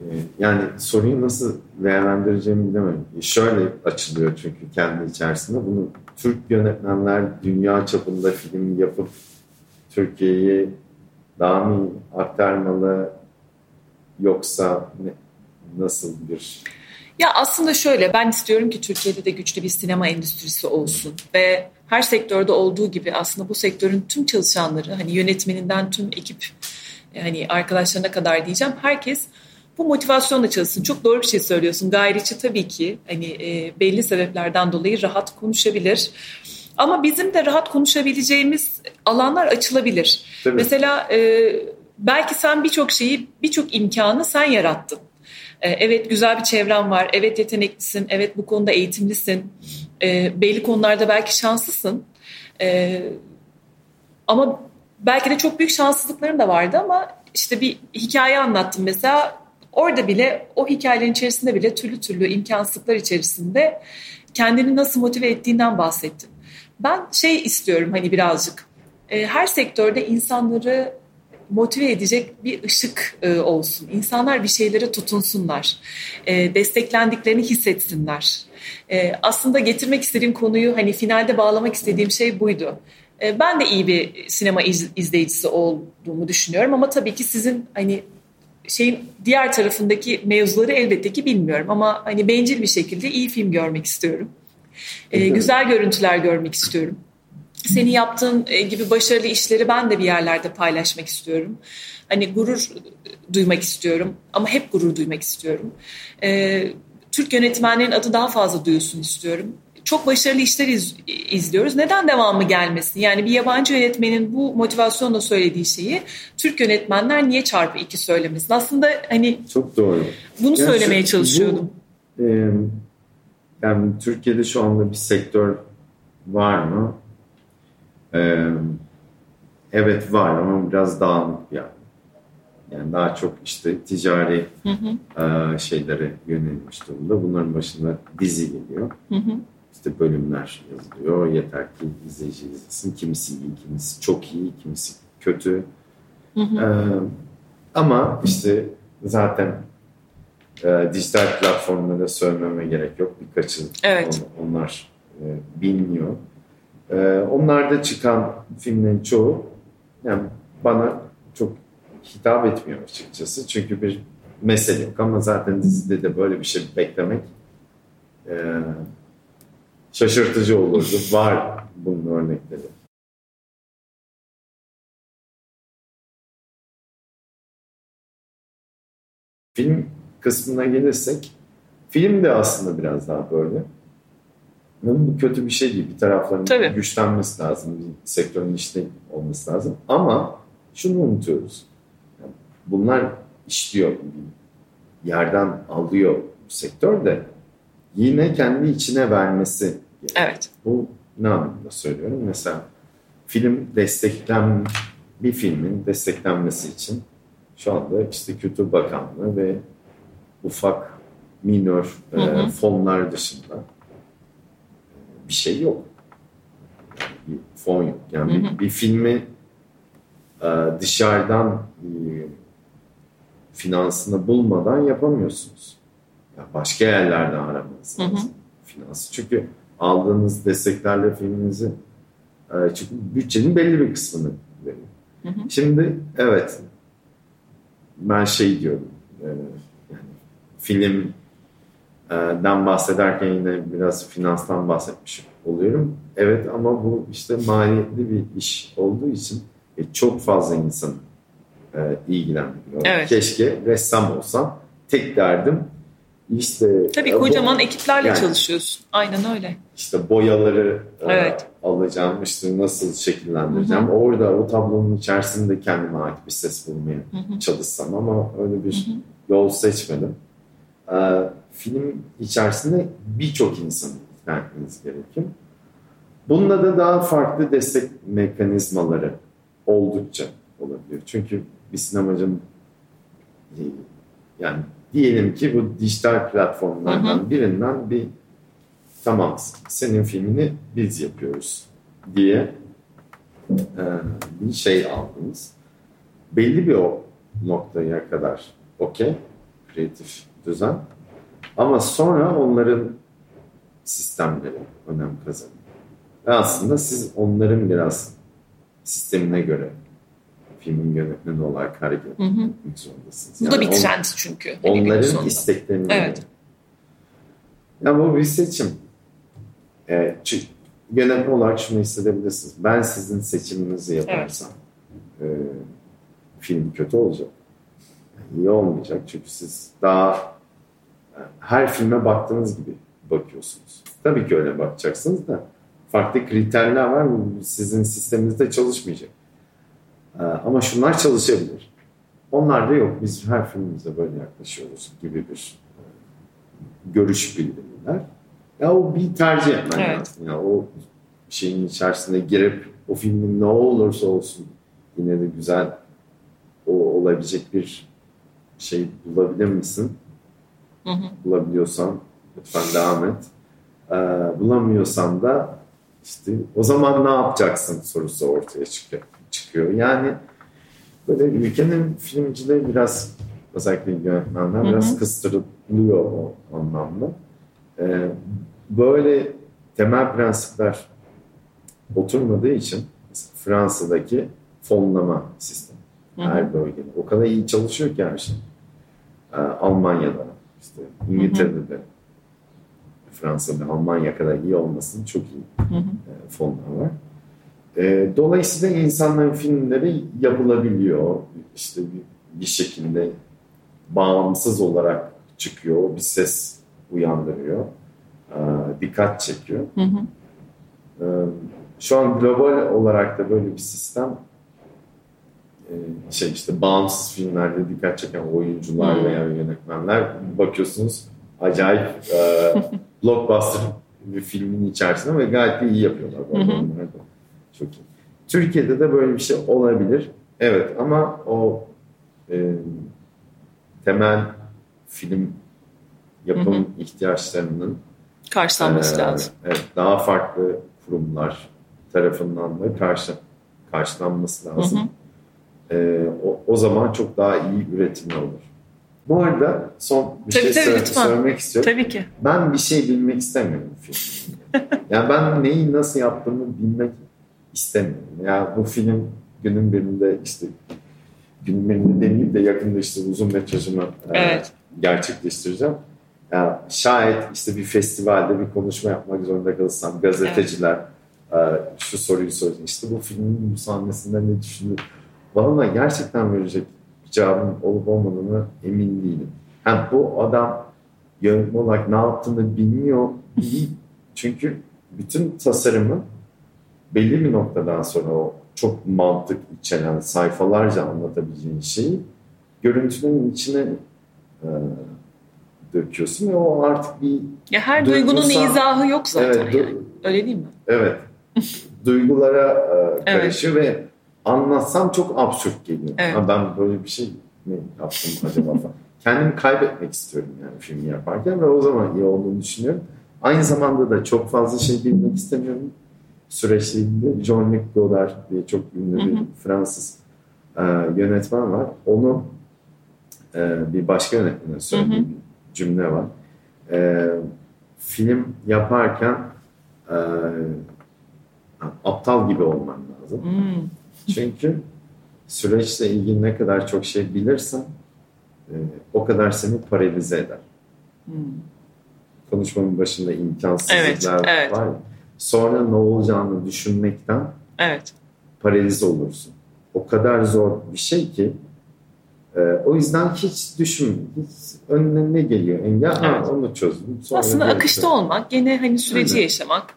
e, yani soruyu nasıl değerlendireceğimi bilemiyorum. E, şöyle açılıyor çünkü kendi içerisinde. Bunu Türk yönetmenler dünya çapında film yapıp Türkiye'yi daha mı aktarmalı yoksa ne, nasıl bir ya aslında şöyle ben istiyorum ki Türkiye'de de güçlü bir sinema endüstrisi olsun ve her sektörde olduğu gibi aslında bu sektörün tüm çalışanları hani yönetmeninden tüm ekip hani arkadaşlarına kadar diyeceğim herkes bu motivasyonla çalışsın. Çok doğru bir şey söylüyorsun. Gayriçi tabii ki hani e, belli sebeplerden dolayı rahat konuşabilir. Ama bizim de rahat konuşabileceğimiz alanlar açılabilir. Tabii. Mesela e, belki sen birçok şeyi, birçok imkanı sen yarattın. E, evet güzel bir çevren var, evet yeteneklisin, evet bu konuda eğitimlisin, e, belli konularda belki şanslısın. E, ama belki de çok büyük şanssızlıkların da vardı ama işte bir hikaye anlattım mesela. Orada bile o hikayelerin içerisinde bile türlü türlü imkansızlıklar içerisinde kendini nasıl motive ettiğinden bahsettim. Ben şey istiyorum hani birazcık. Her sektörde insanları motive edecek bir ışık e, olsun. İnsanlar bir şeylere tutunsunlar. E, desteklendiklerini hissetsinler. E, aslında getirmek istediğim konuyu hani finalde bağlamak istediğim şey buydu. E, ben de iyi bir sinema iz, izleyicisi olduğumu düşünüyorum ama tabii ki sizin hani şeyin diğer tarafındaki mevzuları elbette ki bilmiyorum ama hani bencil bir şekilde iyi film görmek istiyorum. E, güzel görüntüler görmek istiyorum. Senin yaptığın e, gibi başarılı işleri ben de bir yerlerde paylaşmak istiyorum. Hani gurur duymak istiyorum ama hep gurur duymak istiyorum. Ee, Türk yönetmenlerin adı daha fazla duyulsun istiyorum. Çok başarılı işler iz, izliyoruz. Neden devamı gelmesin? Yani bir yabancı yönetmenin bu motivasyonla söylediği şeyi Türk yönetmenler niye çarpı iki söylemesin? Aslında hani çok doğru. Bunu yani söylemeye şu, çalışıyordum. Bu, e, yani Türkiye'de şu anda bir sektör var mı? Ee, evet var ama biraz dağınık yani. Yani daha çok işte ticari hı hı. E, şeylere yönelmiş durumda. Bunların başında dizi geliyor. Hı hı. İşte bölümler yazılıyor. Yeter ki izleyici izlesin. Kimisi iyi, kimisi çok iyi, kimisi kötü. Hı hı. Ama işte zaten e, dijital platformlara söylememe gerek yok. Birkaçı evet. on, onlar e, biliniyor. Ee, onlarda çıkan filmlerin çoğu yani bana çok hitap etmiyor açıkçası. Çünkü bir mesele yok ama zaten dizide de böyle bir şey beklemek e, şaşırtıcı olurdu. [LAUGHS] Var bunun örnekleri. Film kısmına gelirsek film de aslında biraz daha böyle. Bu kötü bir şey değil. Bir tarafların Tabii. güçlenmesi lazım. Bir sektörün işte olması lazım. Ama şunu unutuyoruz. Yani bunlar işliyor. Yerden alıyor bu sektör de yine kendi içine vermesi. Gerekiyor. Evet. Bu ne anlamda söylüyorum? Mesela film desteklen bir filmin desteklenmesi için şu anda işte Kültür Bakanlığı ve ufak minör hı hı. E, fonlar dışında bir şey yok. Bir fon yok. Yani hı hı. Bir, bir filmi e, dışarıdan e, finansını bulmadan yapamıyorsunuz. Ya başka yerlerden aramanız lazım finansı. Çünkü aldığınız desteklerle filminizi e, çünkü bütçenin belli bir kısmını veriyor. Hı hı. Şimdi evet ben şey diyorum yani film den bahsederken yine biraz finanstan bahsetmiş oluyorum. Evet ama bu işte maliyetli bir iş olduğu için e, çok fazla insan ilgilendiriyor. Evet. Keşke ressam olsam. Tek derdim işte Tabii e, kocaman ekiplerle yani, çalışıyorsun. Aynen öyle. İşte boyaları evet. alacağım, işte nasıl şekillendireceğim. Hı hı. Orada o tablonun içerisinde kendime ait bir ses bulmaya hı hı. çalışsam ama öyle bir hı hı. yol seçmedim. E, film içerisinde birçok insanı ikna etmeniz gerekiyor. Bununla da daha farklı destek mekanizmaları oldukça olabiliyor. Çünkü bir sinemacının yani diyelim ki bu dijital platformlardan hı hı. birinden bir tamam senin filmini biz yapıyoruz diye e, bir şey aldınız. Belli bir o noktaya kadar okey kreatif düzen ama sonra onların sistemleri önem kazanıyor. Ve aslında siz onların biraz sistemine göre filmin yönetmeni olarak hareket etmek zorundasınız. Yani bu da bir trend çünkü. Hani onların isteklerini evet. Ya bu bir seçim. Ee, yönetmen olarak şunu hissedebilirsiniz. Ben sizin seçiminizi yaparsam evet. e, film kötü olacak. İyi olmayacak. Çünkü siz daha her filme baktığınız gibi bakıyorsunuz. Tabii ki öyle bakacaksınız da farklı kriterler var. Sizin sisteminizde çalışmayacak. Ee, ama şunlar çalışabilir. Onlar da yok. Biz her filmimize böyle yaklaşıyoruz gibi bir e, görüş bildirirler. Ya o bir tercih etmen evet. lazım. Ya o şeyin içerisine girip o filmin ne olursa olsun yine de güzel o olabilecek bir şey bulabilir misin? Hı hı. Bulabiliyorsan lütfen devam et. Ee, bulamıyorsan da işte o zaman ne yapacaksın sorusu ortaya çıkıyor çıkıyor. Yani böyle ülkenin filmcileri biraz özellikle yönetmenler biraz kıstırılıyor o anlamda. Ee, böyle temel prensipler oturmadığı için Fransa'daki fonlama sistemi her bölgede o kadar iyi çalışıyor ki her şey. Ee, Almanya'da işte İngiltere'de de Fransa'da Almanya kadar iyi olmasının çok iyi hı hı. E, fonlar var. E, dolayısıyla insanların filmleri yapılabiliyor. İşte bir, bir şekilde bağımsız olarak çıkıyor. Bir ses uyandırıyor. E, dikkat çekiyor. Hı hı. E, şu an global olarak da böyle bir sistem şey işte bağımsız filmlerde dikkat çeken oyuncular veya yönetmenler bakıyorsunuz acayip e, [LAUGHS] blockbuster bir filmin içerisinde ve gayet de iyi yapıyorlar. Hı hı. Çok iyi. Türkiye'de de böyle bir şey olabilir. Evet ama o e, temel film yapım hı hı. ihtiyaçlarının karşılanması e, lazım. Evet, daha farklı kurumlar tarafından da karşı karşılanması lazım. Hı hı. E, o, o zaman çok daha iyi üretimler olur. Bu arada son bir tabii, şey tabii, söyle, söylemek istiyorum. Tabii ki. Ben bir şey bilmek istemiyorum film. [LAUGHS] yani ben neyi nasıl yaptığımı bilmek istemiyorum. Ya bu film günün birinde işte günün birinde demeyeyim de yakında işte uzun metrajımı e, evet. e, gerçekleştireceğim. Ya şayet işte bir festivalde bir konuşma yapmak zorunda kalırsam gazeteciler evet. e, şu soruyu soracak. İşte bu filmin bu sahnesinden ne düşündün? Bana gerçekten verecek bir cevabın olup olmadığını emin değilim. Ha, bu adam yönetmen olarak ne yaptığını bilmiyor değil. Çünkü bütün tasarımı belli bir noktadan sonra o çok mantık içeren sayfalarca anlatabileceğin şeyi görüntünün içine e, döküyorsun ve o artık bir ya her duygunun izahı yok zaten evet, yani. Öyle değil mi? Evet. [LAUGHS] duygulara e, karışıyor evet. ve anlatsam çok absürt geliyor. Evet. Ha, ben böyle bir şey mi yaptım acaba falan. [LAUGHS] Kendimi kaybetmek istiyorum yani filmi yaparken ve o zaman iyi olduğunu düşünüyorum. Aynı zamanda da çok fazla şey bilmek istemiyorum süreçlerinde John-Luc Godard diye çok ünlü bir Fransız e, yönetmen var. Onu e, bir başka yönetmene söylediği bir cümle var. E, film yaparken e, aptal gibi olman lazım. Hmm. Çünkü süreçle ilgili ne kadar çok şey bilirsen e, o kadar seni paralize eder. Hmm. Konuşmanın başında imkansızlıklar evet, evet. var. Sonra ne olacağını düşünmekten evet. paralize olursun. O kadar zor bir şey ki e, o yüzden hiç düşün. Hiç önüne ne geliyor engel? Evet. onu çözdüm. Sonra Aslında akışta olmak, gene hani süreci Aynen. yaşamak.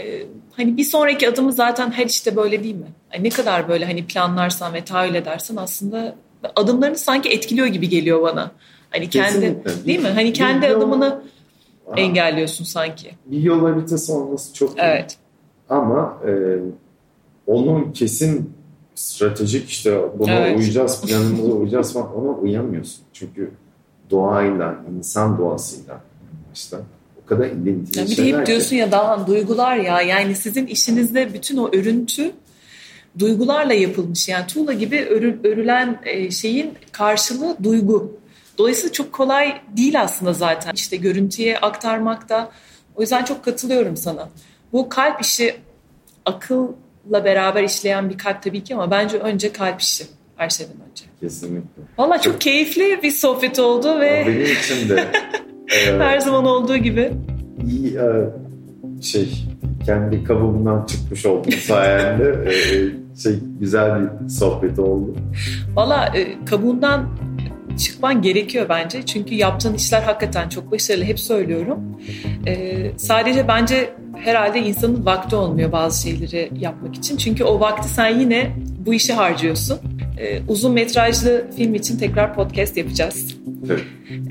Ee, hani bir sonraki adımı zaten her işte böyle değil mi? Yani ne kadar böyle hani planlarsan ve tahayyül edersen aslında adımlarını sanki etkiliyor gibi geliyor bana. Hani kendi Kesinlikle. değil mi? Hani kendi Bir yol- adımını Aa, engelliyorsun sanki. Bir yol haritası olması çok iyi. Evet. Ama e, onun kesin stratejik işte buna Evet. uyacağız, [LAUGHS] planımıza uyacağız falan ona uyamıyorsun. Çünkü doğayla, insan doğasıyla işte kadar ilintili Ya bir hep diyorsun ya daha duygular ya yani sizin işinizde bütün o örüntü duygularla yapılmış. Yani tuğla gibi örü- örülen e, şeyin karşılığı duygu. Dolayısıyla çok kolay değil aslında zaten işte görüntüye aktarmakta. O yüzden çok katılıyorum sana. Bu kalp işi akılla beraber işleyen bir kalp tabii ki ama bence önce kalp işi her şeyden önce. Kesinlikle. Valla çok keyifli bir sohbet oldu ve Benim için de [LAUGHS] e, her zaman olduğu gibi. e, şey kendi kabuğumdan çıkmış oldum sayende [LAUGHS] E, şey güzel bir sohbet oldu. Valla e, kabuğundan çıkman gerekiyor bence. Çünkü yaptığın işler hakikaten çok başarılı. Hep söylüyorum. E, sadece bence herhalde insanın vakti olmuyor bazı şeyleri yapmak için. Çünkü o vakti sen yine bu işe harcıyorsun. E, uzun metrajlı film için tekrar podcast yapacağız. Tabii,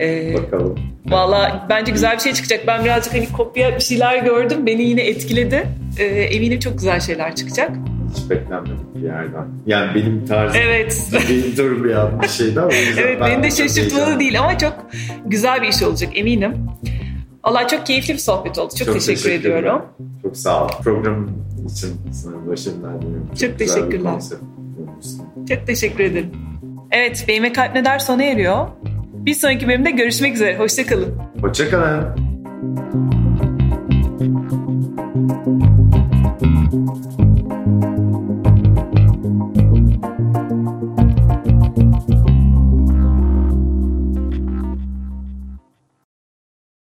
E, bakalım. Valla bence güzel bir şey çıkacak. Ben birazcık hani kopya bir şeyler gördüm. Beni yine etkiledi. E, eminim çok güzel şeyler çıkacak. Hiç beklenmedik bir yerden. Yani benim tarzım Evet. [LAUGHS] değil durmayan bir şeydi ama Evet ben beni de çok şaşırtmalı değil ama çok güzel bir iş olacak eminim. Allah çok keyifli bir sohbet oldu. Çok, teşekkür teşekkürler. ediyorum. Çok sağ ol. Program için sana başarılar diliyorum. Çok bir teşekkürler. Bulmuşsun. Çok teşekkür ederim. Evet Beyme Kalp Ne Der sona eriyor. Bir sonraki bölümde görüşmek üzere. Hoşçakalın. Hoşçakalın.